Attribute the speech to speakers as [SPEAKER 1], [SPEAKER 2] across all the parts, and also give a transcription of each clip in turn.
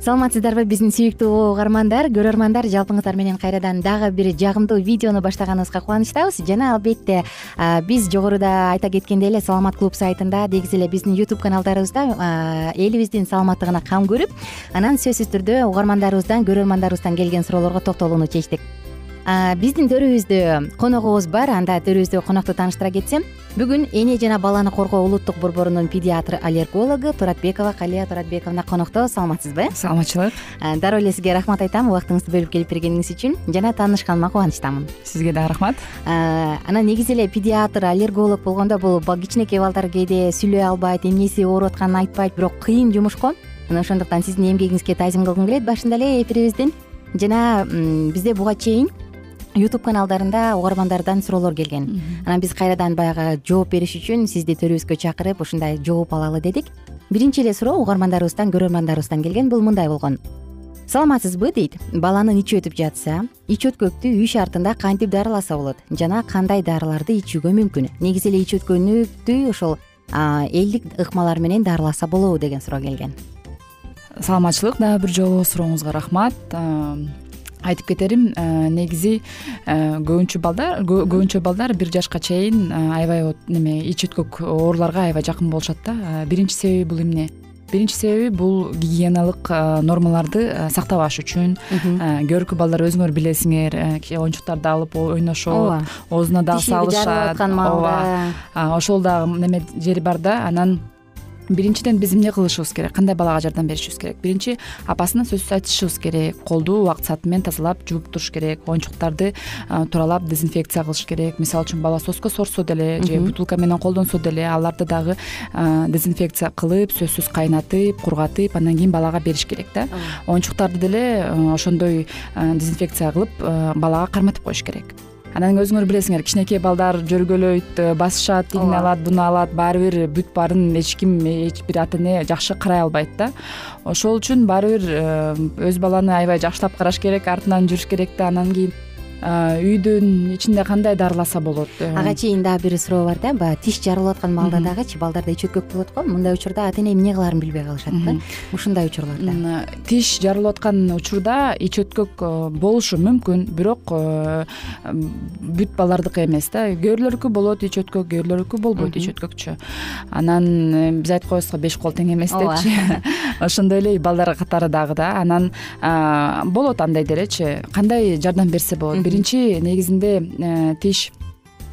[SPEAKER 1] саламатсыздарбы биздин сүйүктүү угармандар көрөрмандар жалпыңыздар менен кайрадан дагы бир жагымдуу видеону баштаганыбызга кубанычтабыз. Жана албетте биз жогоруда айта кеткендей эле саламат клуб сайтында негизи эле биздин ютуб каналдарыбызда элибиздин саламаттыгына кам көрүп анан сөзсүз түрдө угармандарыбыздан көрөрмандарыбыздан келген суроолорго токтолууну чечтик. Биздин төрүбүздө коногубуз бар анда төрүбүздөгү конокту тааныштыра кетсем бүгүн эне жана баланы коргоо улуттук борборунун педиатр аллергологу туратбекова калия туратбековна конокто. Саламатсызбы
[SPEAKER 2] саламатчылык
[SPEAKER 1] дароо эле сизге рахмат айтам. Убактыңызды бөлүп келип бергениңиз үчүн жана таанышканыма кубанычтамын.
[SPEAKER 2] Сизге дагы рахмат.
[SPEAKER 1] Анан негизи эле педиатр аллерголог болгондо бул кичинекей балдар кээде сүйлөй албайт эмнеси ооруп атканын айтпайт бирок кыйын жумуш го мына ошондуктан сиздин эмгегиңизге таазим кылгым келет. Башында эле эфирибиздин жана бизде буга чейин ютуб каналдарында угармандардан суроолор келген. Анан биз кайрадан баягы жооп бериш үчүн сизди төрүбүзгө чакырып ушундай жооп алалы дедик. Биринчи эле суроо угармандарыбыздан көрөрмандарыбыздан келген бул мындай болгон. Саламатсызбы? дейт. Баланын ичи өтүп жатса ич өткөктү үй шартында кантип дарыласа болот жана кандай дарыларды ичүүгө мүмкүн. Негизи эле ич өткөнүктү ошол элдик ыкмалар менен дарыласа болобу деген суроо келген.
[SPEAKER 2] Саламатчылык дагы бир жолу сурооңузга рахмат айтып кетерим э, негизи э, көбүнчө балдар көбүнчө балдар бир жашка чейин э, аябай неме ич өткөк ооруларга аябай жакын болушат да. Биринчи себеби бул эмне? Биринчи себеби бул гигиеналык нормаларды сактабаш үчүн көркү балдар өзүңөр билесиңер оюнчуктарды алып ойношот ооба. оозуна дагы салышат
[SPEAKER 1] маалда
[SPEAKER 2] ошол дагы неме жери бар да анан биринчиден биз эмне кылышыбыз керек? Кандай балага жардам беришибиз керек? Биринчи апасына сөзсүз айтышыбыз керек. Колду убакыт сааты менен тазалап жууп туруш керек. Оюнчуктарды тууралап дезинфекция кылыш керек. Мисалы үчүн бала соска сорсо деле же бутылка менен колдонсо деле аларды дагы дезинфекция кылып сөзсүз кайнатып кургатып андан кийин балага бериш керек да. Оюнчуктарды деле ошондой дезинфекция кылып балага карматып коюш керек анан өзүңөр билесиңер кичинекей балдар жөргөлөйт э, басышат тигини алат буну алат баары бир бүт баарын эч ким эч бир ата эне жакшы карай албайт да. Ошол үчүн баары бир э, өз баланы аябай жакшылап караш керек артынан жүрүш керек да. Анан кийин үйдүн ичинде кандай дарыласа болот? Э?
[SPEAKER 1] ага чейин дагы бир суроо бар да. Баягы тиш жарылып аткан маалда дагычы балдарда ич өткөк болот го. Мындай учурда ата эне эмне кылаарын билбей калышат да? Ушундай учурларда
[SPEAKER 2] тиш жарылып аткан учурда ич өткөк э, болушу мүмкүн. Бирок э, бүт балдардыкы эмес да. Кээ болот ич өткөк кээ болбойт ич өткөкчү анан биз айткан коебузго беш кол тең эмес депчи. Ошондой эле балдар катары дагы да. Анан болот андай делечи кандай жардам берсе болот биринчи негизинде э, тиш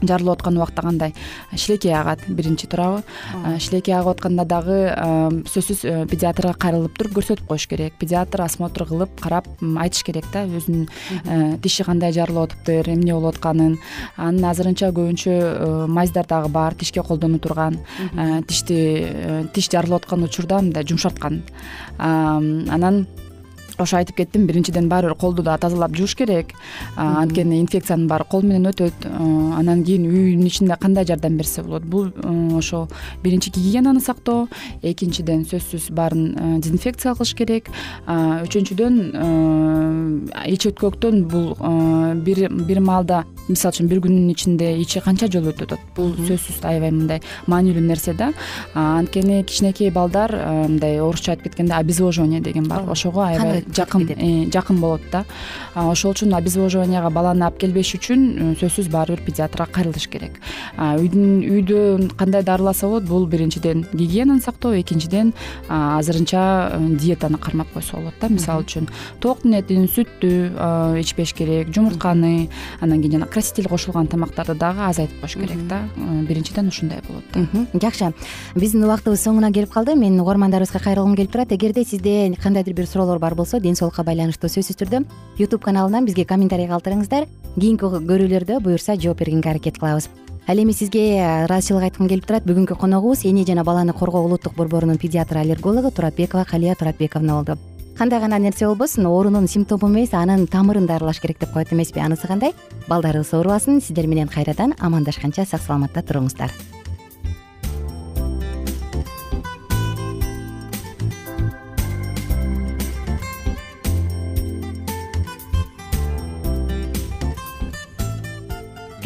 [SPEAKER 2] жарылып аткан убакта кандай? Шилекей агат биринчи туурабы. Шилекей агып атканда дагы сөзсүз э, педиатрга кайрылып туруп көрсөтүп коюш керек. Педиатр осмотр кылып карап айтыш керек да өзүнүн э, тиши кандай жарылып атыптыр эмне болуп атканын. Анын азырынча көбүнчө майздар дагы бар тишке колдоно турган. Тишти тиш жарылып аткан учурда мындай жумшарткан. Анан ошо айтып кеттим. Биринчиден баары бир колду дагы тазалап жууш керек. Анткени инфекциянын баары кол менен өтөт. Анан кийин үйдүн ичинде кандай жардам берсе болот? Бул ошол биринчи гигиенаны сактоо экинчиден сөзсүз баарын дезинфекция кылыш керек. Үчүнчүдөн ич өткөктөн бул бир маалда мисалы үчүн бир күндүн ичинде ичи канча жолу өтүп атат бул сөзсүз аябай мындай маанилүү нерсе да. Анткени кичинекей балдар мындай орусча айтып кеткенде обезвоживание деген бар. Ошого аябай жакын э, жакын болот да. Ошол үчүн обезвоживанияга баланы алып келбеш үчүн э, сөзсүз баары бир педиатрга кайрылыш керек. Үйдүн үйдө кандай дарыласа болот бул биринчиден гигиенаны сактоо экинчиден азырынча э, диетаны кармап койсо болот да. Мисалы үчүн токтун этин сүттү ичпеш керек жумуртканы анан кийин жана краситель кошулган тамактарды дагы азайтып коюш керек да. Биринчиден ушундай болот да.
[SPEAKER 1] Жакшы. Биздин убактыбыз соңуна келип калды. Мен угармандарыбызга кайрылгым келип турат. Эгерде сизде кандайдыр бир суроолор бар болсо ден соолукка байланыштуу сөзсүз түрдө ютуб каналынан бизге комментарий калтырыңыздар. Кийинки көрүүлөрдө буюрса жооп бергенге аракет кылабыз. Ал эми сизге ыраазычылык айткым келип турат. Бүгүнкү коногубуз эне жана баланы коргоо улуттук борборунун педиатр аллергологу туратбекова калия туратбековна болду. Кандай гана нерсе болбосун оорунун симптому эмес анын тамырын дарылаш керек деп коет эмеспи. Анысы кандай? Балдарыбыз оорубасын сиздер менен кайрадан амандашканча сак саламатта туруңуздар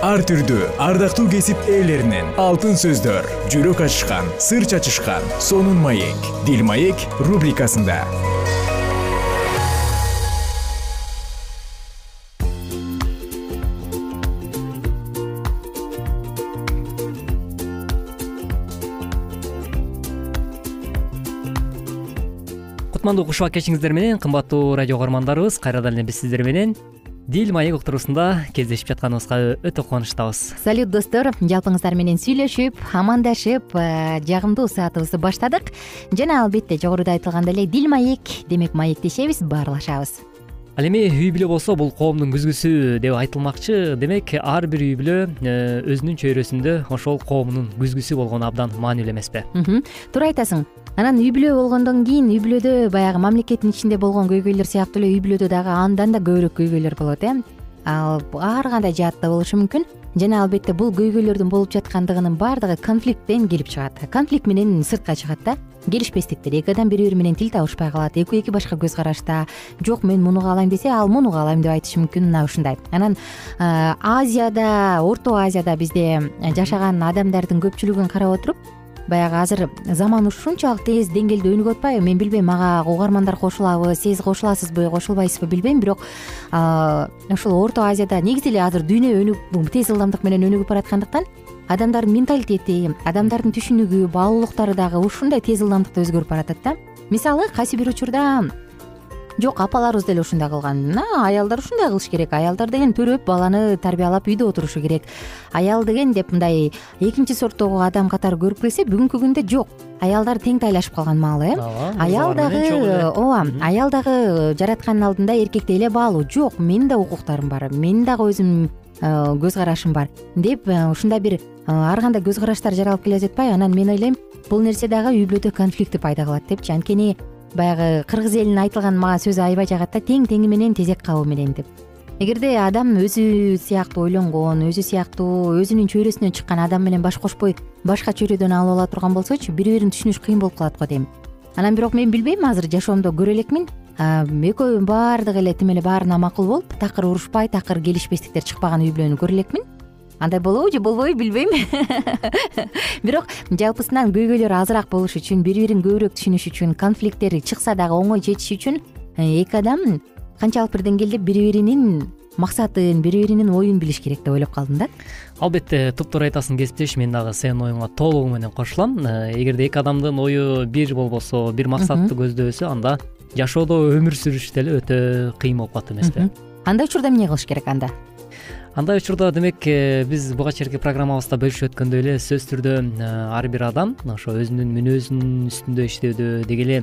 [SPEAKER 3] ар түрдүү ардактуу кесип ээлеринен алтын сөздөр жүрөк ачышкан сыр чачышкан сонун маек дил маек рубрикасында.
[SPEAKER 4] Кутмандуу куш убак кечиңиздер менен кымбаттуу радио угармандарыбыз кайрадан эле биз сиздер менен дил маек уктуруусунда кездешип жатканыбызга өтө кубанычтабыз.
[SPEAKER 1] Салют достор. Жалпыңыздар менен сүйлөшүп амандашып э, жагымдуу саатыбызды баштадык. Жана албетте жогоруда айтылгандай эле дил маек демек маектешебиз баарлашабыз
[SPEAKER 4] ал эми үй бүлө болсо бул коомдун күзгүсү деп айтылмакчы. Демек ар бир үй бүлө э, өзүнүн чөйрөсүндө ошол коомунун күзгүсү болгону абдан маанилүү эмеспи.
[SPEAKER 1] Туура айтасың анан үй бүлө болгондон кийин үй бүлөдө баягы мамлекеттин ичинде болгон көйгөйлөр сыяктуу эле үй бүлөдө дагы андан да көбүрөөк көйгөйлөр болот э. Ал ар кандай жаатта болушу мүмкүн жана албетте бул көйгөйлөрдүн болуп жаткандыгынын баардыгы конфликттен келип чыгат конфликт менен сыртка чыгат да. Келишпестиктер эки адам бири бири менен тил табышпай калат экөө эки башка көз карашта. Жок мен муну каалайм десе ал муну каалайм деп айтышы мүмкүн. Мына ушундай. Анан азияда орто азияда бизде жашаган адамдардын көпчүлүгүн карап отуруп баягы азыр заман ушунчалык тез деңгээлде өнүгүп атпайбы? Мен билбейм мага угармандар кошулабы сиз кошуласызбы кошулбайсызбы билбейм. Бирок ушул орто азияда негизи эле азыр дүйнө тез ылдамдык менен өнүгүп бараткандыктан адамдардын менталитети адамдардын түшүнүгү баалуулуктары дагы ушундай тез ылдамдыкта өзгөрүп баратат да. Мисалы кайсы бир учурда жок апаларыбыз деле ушундай кылган. Мына аялдар ушундай кылыш керек. Аялдар деген төрөп баланы тарбиялап үйдө отурушу керек. Аял деген деп мындай экинчи сорттогу адам катары көрүп келсе бүгүнкү күндө жок. Аялдар тең тайлашып калган маал э? Аял дагы ооба аял дагы жараткандын алдында эркектей эле баалуу. Жок менин да укуктарым бар. Менин дагы өзүмдүн э, көз карашым бар. Деп э, ушундай бир э, ар кандай көз караштар жаралып келе жатпайбы анан мен ойлойм бул нерсе дагы үй бүлөдө конфликтти пайда кылат депчи. Анткени баягы кыргыз элинин айтылган мага сөзү аябай жагат да тең теңи менен тезек кабы менен деп. Эгерде адам өзү сыяктуу ойлонгон өзү сыяктуу өзүнүн чөйрөсүнөн чыккан адам менен баш кошпой башка чөйрөдөн алып ала турган болсочу бири бирин түшүнүш кыйын болуп калат го дейм. Анан бирок мен билбейм азыр жашоомдо көрө элекмин экөө баардыгы эле тим эле баарына макул болуп такыр урушпай такыр келишпестиктер чыкпаган үй бүлөнү көрө элекмин андай болобу же болбойбу билбейм. Бирок жалпысынан көйгөйлөр азыраак болуш үчүн бири бирин көбүрөөк түшүнүш үчүн конфликттер чыкса дагы оңой чечиш үчүн э, эки адам канчалык бир деңгээлде бири биринин максатын бири биринин оюн билиш керек деп ойлоп калдым да.
[SPEAKER 4] Албетте туптуура айтасың кесиптеш. Мен дагы сенин оюңа толугу менен кошулам. Э, эгерде эки адамдын ою бир болбосо бир максатты көздөбөсө анда жашоодо өмүр сүрүш деле өтө кыйын болуп калат эмеспи
[SPEAKER 1] андай учурда эмне кылыш керек анда
[SPEAKER 4] андай учурда демек э, биз буга чейинки программабызда бөлүшүп өткөндөй эле сөзсүз түрдө э, ар бир адам ошо өзүнүн мүнөзүнүн үстүндө иштөөдө деги эле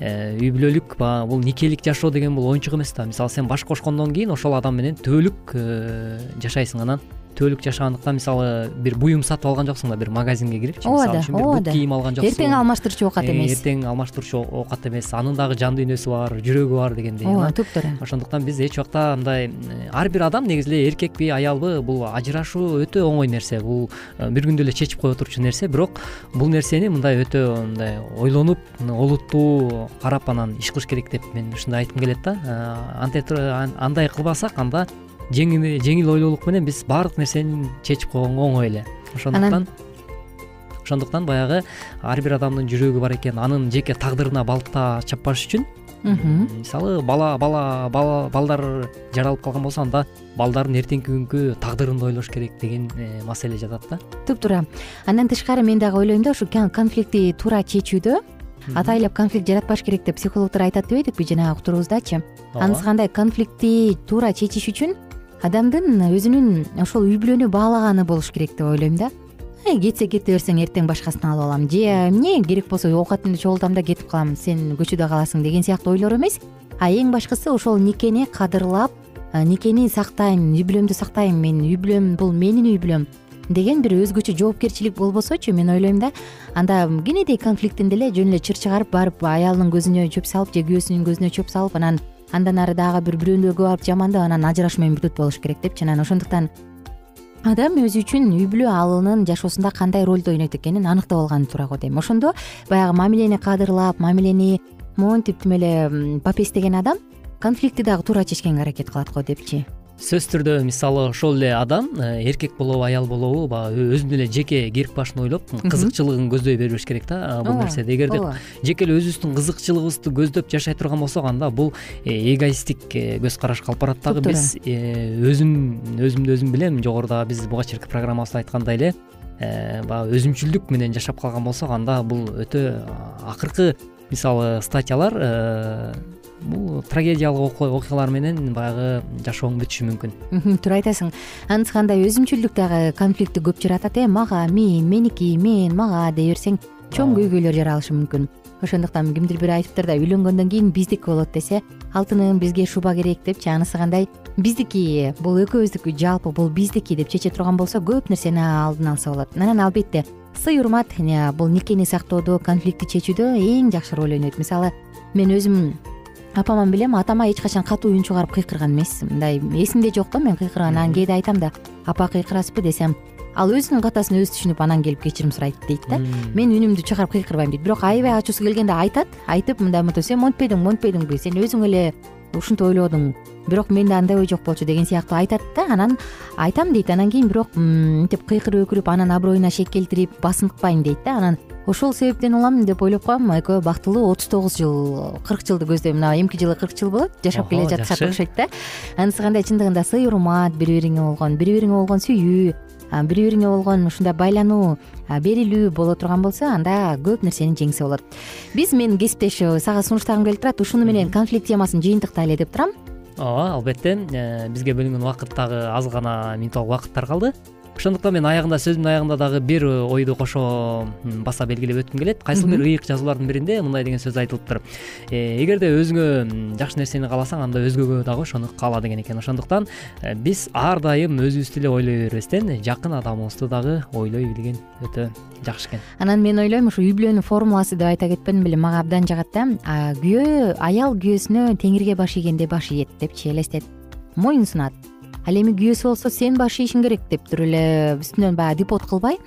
[SPEAKER 4] э, үй бүлөлүк баягы бул никелик жашоо деген бул оюнчук эмес да. Мисалы сен баш кошкондон кийин ошол адам менен түбөлүк жашайсың анан түбөлүк жашагандыктан мисалы бир буюм сатып алган жоксуң да бир магазинге кирипчи
[SPEAKER 1] ооба да ооба да.
[SPEAKER 4] кийим алган жоксуң.
[SPEAKER 1] Эртең алмаштырчу оокат
[SPEAKER 4] Э,
[SPEAKER 1] эмес.
[SPEAKER 4] эртең алмаштырчу оокат эмес. Анын дагы жан дүйнөсү бар жүрөгү бар дегендей
[SPEAKER 1] ооба
[SPEAKER 4] анан
[SPEAKER 1] туптуура
[SPEAKER 4] ошондуктан биз эч убакта мындай э, ар бир адам негизи эле эркекпи аялбы бул ажырашуу өтө оңой нерсе. Бул э, бир күндө эле чечип кое турчу нерсе. Бирок бул нерсени мындай өтө мындай ойлонуп олуттуу карап анан иш кылыш керек деп мен ушундай айткым келет да. Туруп андай кылбасак анда жеңил жеңил ойлуулук менен биз баардык нерсени чечип койгонго оңой эле. Ошондуктан ошондуктан баягы ар бир адамдын жүрөгү бар экен. Анын жеке тагдырына балта чаппаш үчүн. Мисалы бала бала балдар жаралып калган болсо анда балдардын эртеңки күнгү тагдырын да ойлош керек деген э, маселе жатат да.
[SPEAKER 1] Туптуура андан тышкары мен дагы ойлойм да ушу конфликтти туура чечүүдө. Атайлап конфликт жаратпаш керек деп психологдор айтат дебедикпи жанагы уктуруубуздачы анысы кандай конфликтти туура чечиш үчүн адамдын өзүнүн ошол үй бүлөнү баалаганы болуш керек деп ойлойм да. «Ай, кетсе кете берсең эртең башкасын алып алам. Же эмне керек болсо оокатымды чогултам да кетип калам. Сен көчөдө каласың деген сыяктуу ойлор эмес. А эң башкысы ошол никени кадырлап а, никени сактайм үй бүлөмдү сактайм мен үй бүлөм бул менин үй бүлөм деген бир өзгөчө жоопкерчилик болбосочу мен ойлойм да. Анда кенедей конфликттин деле жөн эле чыр чыгарып барып аялынын көзүнө чөп салып же күйөөсүнүн көзүнө чөп салып анан андан ары дагы бир бирөөнү өгүп алып жамандап анан ажырашуу менен бүтөт болуш керек депчи анан ошондуктан адам өзү үчүн үй бүлө анын жашоосунда кандай ролду ойнойт экенин аныктап алганы туура го дейм ошондо баягы мамилени кадырлап мамилени монтип тим эле попестеген адам конфликтти дагы туура чечкенге аракет кылат го депчи
[SPEAKER 4] сөзсүз түрдө мисалы ошол эле адам э, эркек болобу аял болобу баягы өзүнүн эле жеке керик башын ойлоп кызыкчылыгын көздөй бербеш керек да бул нерседе эгерде жеке эле өзүбүздүн кызыкчылыгыбызды көздөп жашай турган болсок анда бул э, эгоисттик э, көз карашка алып барат дагы. Биз өзүм өзүмдү өзүм билем. Жогоруда биз буга чейинки программабызда айткандай эле баягы өзүмчүлдүк менен жашап калган болсок анда бул өтө акыркы мисалы статьялар бул трагедиялык окуялар менен баягы жашооң бүтүшү мүмкүн.
[SPEAKER 1] Туура айтасың. Анысы кандай? Өзүмчүлдүк дагы конфликтти көп жаратат э? Мага мен меники мен мага дей берсең чоң көйгөйлөр жаралышы мүмкүн. Ошондуктан кимдир бир айтыптыр да үйлөнгөндөн кийин биздики болот десе алтыным бизге шуба керек депчи анысы кандай биздики бул экөөбүздүкү жалпы бул биздики деп чече турган болсо көп нерсени алдын алса болот. Анан албетте сый урмат э, бул никени сактоодо конфликтти чечүүдө эң жакшы роль ойнойт. Мисалы мен өзүм апаман билем атама эч качан катуу үн чыгарып кыйкырган эмес мындай эсимде жок да мен кыйкырган анан кээде айтам да апа кыйкырасызбы? десем ал өзүнүн катасын өзү түшүнүп анан келип кечирим сурайт дейт да. Мен үнүмдү чыгарып кыйкырбайм дейт. Бирок аябай ачуусу келгенде айтат айтып мындай мынтип сен монтпедиң монтпедиңби сен өзүң эле ушинтип ойлодуң бирок менде андай ой жок болчу деген сыяктуу айтат да. Анан айтам дейт. Анан кийин бирок мынтип кыйкырып өкүрүп анан аброюна шек келтирип басынтпайм дейт да. Анан ошол себептен улам деп ойлоп коем экөө бактылуу отуз тогуз жыл кырк жылды көздөйм. Мына эмки жылы кырк жыл болот жашап келе жатышат окшойт да. Анысы кандай чындыгында сый урмат бири бириңе болгон бири бириңе болгон сүйүү бири бириңе болгон ушундай байлануу берилүү боло турган болсо анда көп нерсени жеңсе болот. Биз менин кесиптеш сага сунуштагым келип турат ушуну менен конфликт темасын жыйынтыктайлы деп турам.
[SPEAKER 4] Ооба албетте. Э, бизге бөлүнгөн убакыт дагы аз гана минутталык убакыттар калды ошондуктан мен аягында сөзүмдүн аягында дагы бир ойду кошо баса белгилеп өткүм келет. Кайсыл бир ыйык жазуулардын биринде мындай деген сөз айтылыптыр Э, эгерде өзүңө жакшы нерсени кааласаң анда өзгөгө дагы ошону каала деген экен. Ошондуктан э, биз ар дайым өзүбүздү эле ойлой бербестен жакын адамыбызды дагы ойлой билген өтө жакшы экен.
[SPEAKER 1] Анан мен ойлойм ушу үй бүлөнүн формуласы деп айта кетпедим беле мага абдан жагат да. Күйөө аял күйөөсүнө теңирге баш ийгенде баш ийет депчи элестет моюн сунат ал эми күйөөсү болсо сен баш ийишиң керек деп туруп эле үстүнөн баягы депот кылбай.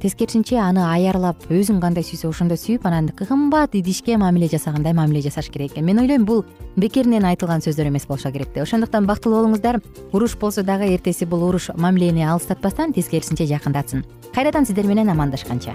[SPEAKER 1] Тескерисинче аны аярлап өзүң кандай сүйсө ошондой сүйүп анан кымбат идишке мамиле жасагандай мамиле жасаш керек экен. Мен ойлойм бул бекеринен айтылган сөздөр эмес болсо керек деп. Ошондуктан бактылуу болуңуздар. Уруш болсо дагы эртеси бул уруш мамилени алыстатпастан тескерисинче жакындатсын кайрадан сиздер менен амандашканча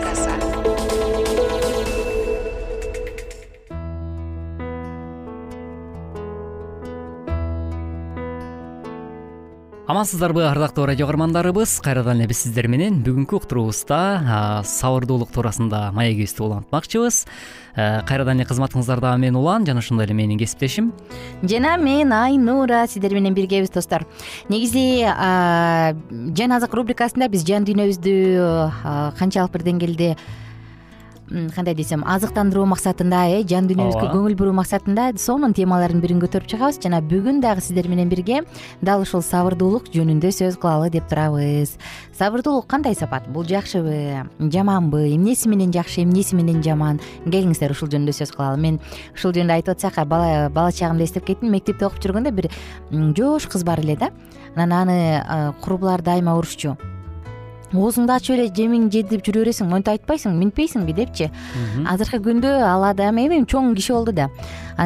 [SPEAKER 4] амансыздарбы ардактуу радио каармандарыбыз. Кайрадан эле биз сиздер менен бүгүнкү уктуруубузда сабырдуулук туурасында маегибизди улантмакчыбыз. Кайрадан эле кызматыңыздарда мен улан жана ошондой эле менин кесиптешим.
[SPEAKER 1] Жана мен айнура сиздер менен биргебиз достор. Негизи жан азык рубрикасында биз жан дүйнөбүздү канчалык бир деңгээлде кандай десем азыктандыруу максатында э жан дүйнөбүзгө көңүл буруу максатында сонун темалардын бирин көтөрүп чыгабыз. Жана бүгүн дагы сиздер менен бирге дал ушул сабырдуулук жөнүндө сөз кылалы деп турабыз. Сабырдуулук кандай сапат? Бул жакшыбы жаманбы эмнеси менен жакшы эмнеси менен жаман? Келиңиздер ушул жөнүндө сөз кылалы. Мен ушул жөнүндө айтып атсак бала чагымда эстеп кеттим. Мектепте окуп жүргөндө бир жоош кыз бар эле да. Анан аны курбулар дайыма урушчу оозуңду ачып эле жемиңди жедирип жүрө бересиң монтип айтпайсыңбы минтпейсиңби депчи. Азыркы күндө ал адам эми чоң киши болду да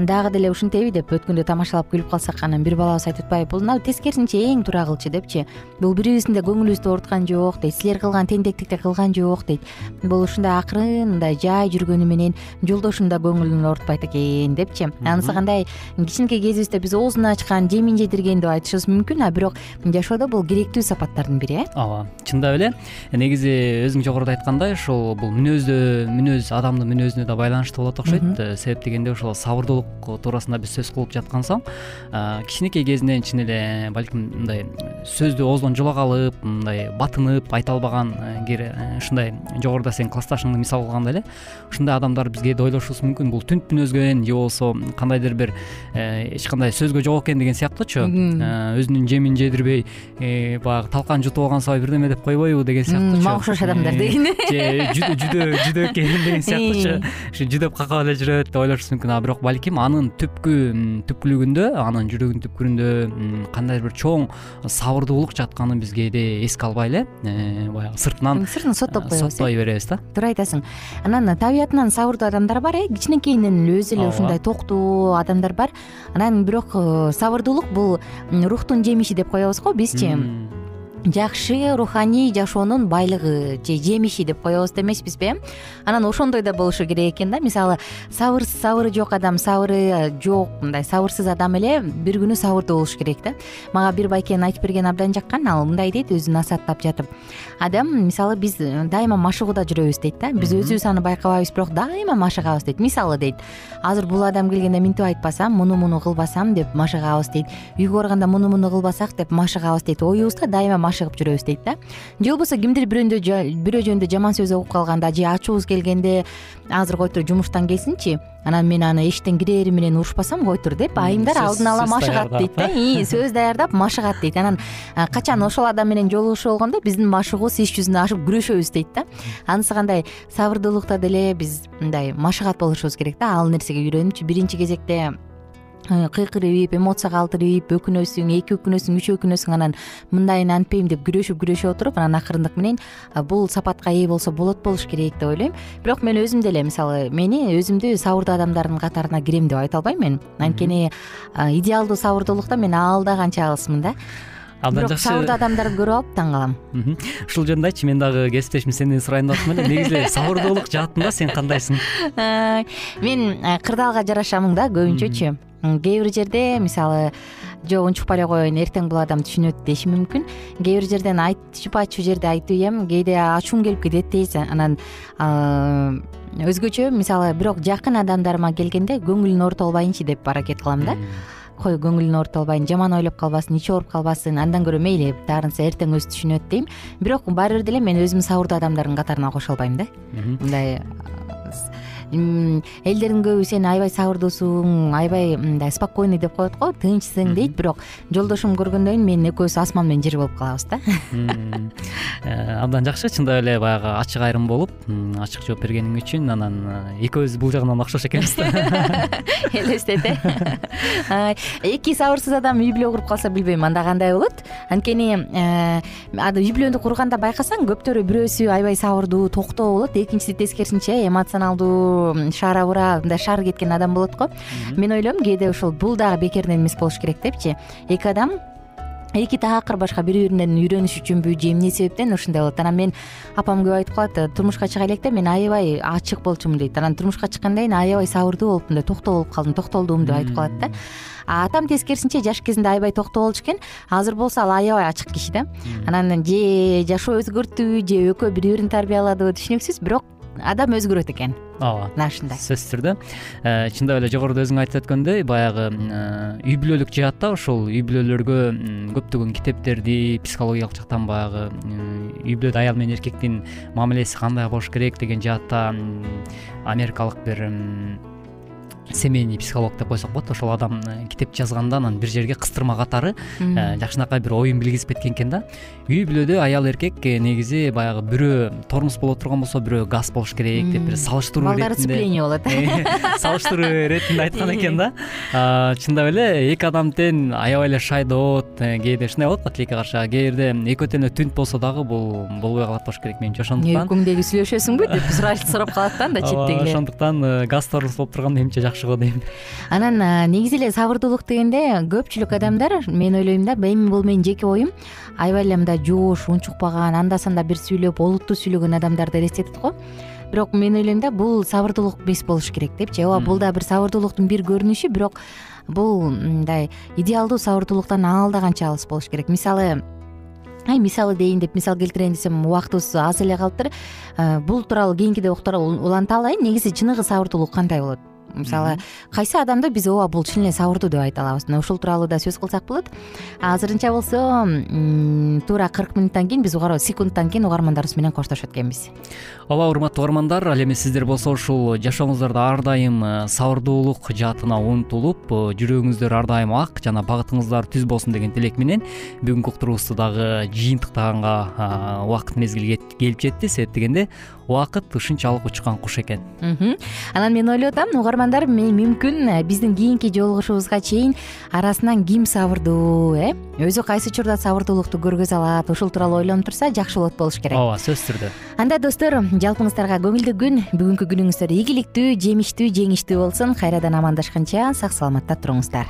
[SPEAKER 1] дагы деле ушинтеби деп өткөндө тамашалап күлүп калсак анан бир балабыз айтып атпайбы. Бул тескерисинче эң туура кылчу депчи. Бул бирибиздин да көңүлүбүздү ооруткан жок дейт силер кылган тентектикти кылган жок дейт. Бул ушундай акырын мындай жай жүргөнү менен жолдошунун да көңүлүн оорутпайт экен депчи. Анысы кандай? Кичинекей кезибизде биз оозун ачкан жемин жедирген деп айтышыбыз мүмкүн а бирок жашоодо бул керектүү сапаттардын бири э?
[SPEAKER 4] Ооба чындап эле. Негизи өзүң жогоруда айткандай ушул бул мүнөздө мүнөз адамдын мүнөзүнө да байланыштуу болот окшойт. Э, себеп дегенде ошол сабырдуулук туурасында биз сөз кылып жаткан соң кичинекей кезинен чын эле балким мындай сөздү оозунан жула калып мындай батынып айта албаган э, э, ушундай жогоруда сен классташыңды мисал кылгандай эле ушундай адамдар бизге кээде ойлошубуз мүмкүн. Бул түнт мүнөзгөн же болбосо кандайдыр бир эч кандай сөзгө жок экен деген сыяктуучу өзүнүн жемин жедирбей баягы талкан жутуп алган сабай бирдеме деп койбойбу деген сыяктуучу
[SPEAKER 1] мага окшош адамдар деген
[SPEAKER 4] же жүдө жүдө экен деген сыяктуучу ушу жүдөп какап эле жүрөт деп ойлошубуз мүмкүн. А бирок балким анын түпкү түпкүлүгүндө анын жүрөгүнүн түпкүрүндө кандайдыр бир чоң сабырдуулук жатканын биз кээде эске албай эле. Э, баягы сыртынан
[SPEAKER 1] сыртын соттоп коебуз
[SPEAKER 4] соттой беребиз да.
[SPEAKER 1] Туура айтасың. Анан табиятынан сабырдуу адамдар бар э кичинекейинен эле өзү эле ушундай токтуу адамдар бар. Анан бирок э, сабырдуулук бул рухтун жемиши деп коебуз го бизчи жакшы руханий жашоонун байлыгы же жемиши деп коебуз да эмеспизби э? Анан ошондой да болушу керек экен да. Мисалы сабыр сабыры жок адам сабыры жок мындай сабырсыз адам эле бир күнү сабырдуу болуш керек да. Мага бир байкенин айтып берген абдан жаккан ал мындай дейт өзүн насааттап жатып. Адам мисалы биз дайыма машыгууда жүрөбүз дейт да. Биз өзүбүз аны байкабайбыз бирок дайыма машыгабыз дейт. Мисалы дейт азыр бул адам келгенде минтип айтпасам муну муну кылбасам деп машыгабыз дейт. Үйгө барганда муну муну кылбасак деп машыгабыз дейт. Оюбузда дайыма машыгып жүрөбүз дейт да. Же болбосо кимдир бирөө жөнүндө жаман сөз угуп калганда же ачуубуз келгенде азыр тур жумуштан келсинчи анан мен аны эшиктен кирери менен урушпасам тур деп айымдар алдын ала машыгат дейт да. Сөз даярдап машыгат дейт. Анан качан ошол адам менен жолугушуу болгондо биздин машыгуубуз иш жүзүнө ашып күрөшөбүз дейт да. Анысы кандай сабырдуулукта деле биз мындай машыгат болушубуз керек да. Ал нерсеге үйрөнүпчү биринчи кезекте кыйкырып эмоцияга калтырып өкүнөсүң эки өкүнөсүң үч өкүнөсүң анан мындайын антпейм деп күрөшүп күрөшүп отуруп анан акырындык менен бул сапатка ээ болсо болот болуш керек деп ойлойм. Бирок мен өзүм деле мисалы мени өзүмдү сабырдуу адамдардын катарына кирем деп айта албайм мен. Анткени идеалдуу сабырдуулукта мен аалда канча алысмын да
[SPEAKER 4] абдан
[SPEAKER 1] бирок сабырдуу адамдарды көрүп алып таң калам.
[SPEAKER 4] Ушул жөнүндө айтчы мен дагы кесиптешим сенден сурайын деп атам эле. Негизи сабырдуулук жаатында сен кандайсың?
[SPEAKER 1] Мен кырдаалга жараша да көбүнчөчү. Кээ бир жерде мисалы жок унчукпай эле коеюн эртең бул адам түшүнөт дешим мүмкүн. Кээ бир жерден айтышып ачуу жерде айтып ийем кээде ачуум келип кетет тез анан өзгөчө мисалы бирок жакын адамдарыма келгенде көңүлүн ооруто албайынчы деп аракет кылам да кой көңүлүн албайын жаман ойлоп калбасын ичи ооруп калбасын андан көрө мейли баарынысы эртең өзү түшүнөт дейм. Бирок баары бир деле мен өзүмдү сабырдуу адамдардын катарына кошо албайм да мындай элдердин көбү сен аябай сабырдуусуң аябай мындай спокойный деп коет го тынчсың дейт. Бирок жолдошумду көргөндөн кийин мен экөөбүз асман менен жер болуп калабыз да.
[SPEAKER 4] Абдан жакшы. Чындап эле баягы ачык айрым болуп ачык жооп бергениң үчүн анан экөөбүз бул жагынан окшош экенбиз да.
[SPEAKER 1] Элестет э. Эки сабырсыз адам үй бүлө куруп калса билбейм анда кандай болот? Анткени үй бүлөнү курганда байкасаң көптөрү бирөөсү аябай сабырдуу токтоо болот. Экинчиси тескерисинче эмоционалдуу шаара бура мындай шаар кеткен адам болот го. Мен ойлойм кээде ушул бул дагы бекерден эмес болуш керек депчи. Эки адам эки такыр башка бири биринен үйрөнүш үчүнбү же эмне себептен ушундай болот. Анан мен апам көп айтып калат э, турмушка чыга электе мен аябай ачык болчумун дейт. Анан турмушка чыккандан кийин аябай сабырдуу болуп мындай токтоо болуп калдым токтолдум деп айтып калат да. Атам тескерисинче жаш кезинде аябай токтоо болчу экен. Азыр болсо ал аябай ачык киши да. Анан же жашоо өзгөрттүбү же экөө бири бирин тарбияладыбы түшүнүксүз. Бирок адам өзгөрөт экен
[SPEAKER 4] ооба.
[SPEAKER 1] Мына ушундай.
[SPEAKER 4] Сөзсүз түрдө э, чындап эле жогоруда өзүң айтып өткөндөй баягы э, үй бүлөлүк жаатта ушул үй бүлөлөргө көптөгөн китептерди психологиялык жактан баягы үй бүлөдө аял менен эркектин мамилеси кандай болуш керек деген жаатта америкалык бир семейный психолог деп койсок болот ошол адам э, китеп жазганда анан бир жерге кыстырма катары э, жакшынакай бир оюн билгизип кеткен экен да. Үй бүлөдө аял эркек э, негизи баягы бирөө тормуз боло турган болсо бирөө газ болуш керек деп бир салыштыруу
[SPEAKER 1] балдары сцепление болот.
[SPEAKER 4] Салыштыруу иретинде айткан экен да. Чындап эле эки адам тең аябай эле шайдоот кээде ушундай болот го тилекке каршы. Кээ бирде экөө тең эле түнт болсо дагы бул болбой калат болуш керек менимче ошондуктан
[SPEAKER 1] экөөңдеги сүйлөшөсүңбү деп сурап калат да анда четтегилер
[SPEAKER 4] ошондуктан газ тормуз болуп турганда эмче жакшы го дейм
[SPEAKER 1] анан негизи эле сабырдуулук дегенде көпчүлүк адамдар мен ойлойм да эми бул менин жеке оюм аябай эле мындай жоош унчукпаган анда санда бир сүйлөп олуттуу сүйлөгөн адамдарды элестетет го. Бирок мен ойлойм да бул сабырдуулук эмес болуш керек депчи ооба бул да бир сабырдуулуктун бир көрүнүшү бирок бул мындай идеалдуу сабырдуулуктан ал да канча алыс болуш керек. Мисалы ай мисалы дейин деп мисал келтирейин десем убактыбыз аз эле калыптыр. Бул тууралуу кийинкиде уланта алайын негизи чыныгы сабырдуулук кандай болот мисалы кайсы адамды биз ооба бул чын эле сабырдуу деп айта алабыз. Мына ушул тууралуу да сөз кылсак болот. Азырынча болсо туура кырк мүнөттөн кийин биз секундтан кийин угармандарыбыз менен коштошот экенбиз.
[SPEAKER 4] Ооба урматтуу угармандар ал эми сиздер болсо ушул жашооңуздарда ар дайым э, сабырдуулук жаатына умтулуп э, жүрөгүңүздөр ар дайым ак жана багытыңыздар түз болсун деген тилек менен бүгүнкү уктуруубузду дагы жыйынтыктаганга убакыт мезгили келип жетти. Себеп дегенде убакыт ушунчалык учкан куш экен.
[SPEAKER 1] Анан мен ойлоп атам угармандар мүмкүн э, биздин кийинки жолугушуубузга чейин арасынан ким сабырдуу э? Өзү кайсы учурда сабырдуулукту көргөзө алат ушул тууралуу ойлонуп турса жакшы болот болуш керек.
[SPEAKER 4] Ооба сөзсүз түрдө.
[SPEAKER 1] Анда достор жалпыңыздарга көңүлдүү күн бүгүнкү күнүңүздөр ийгиликтүү жемиштүү жеңиштүү болсун. Кайрадан амандашканча сак саламатта туруңуздар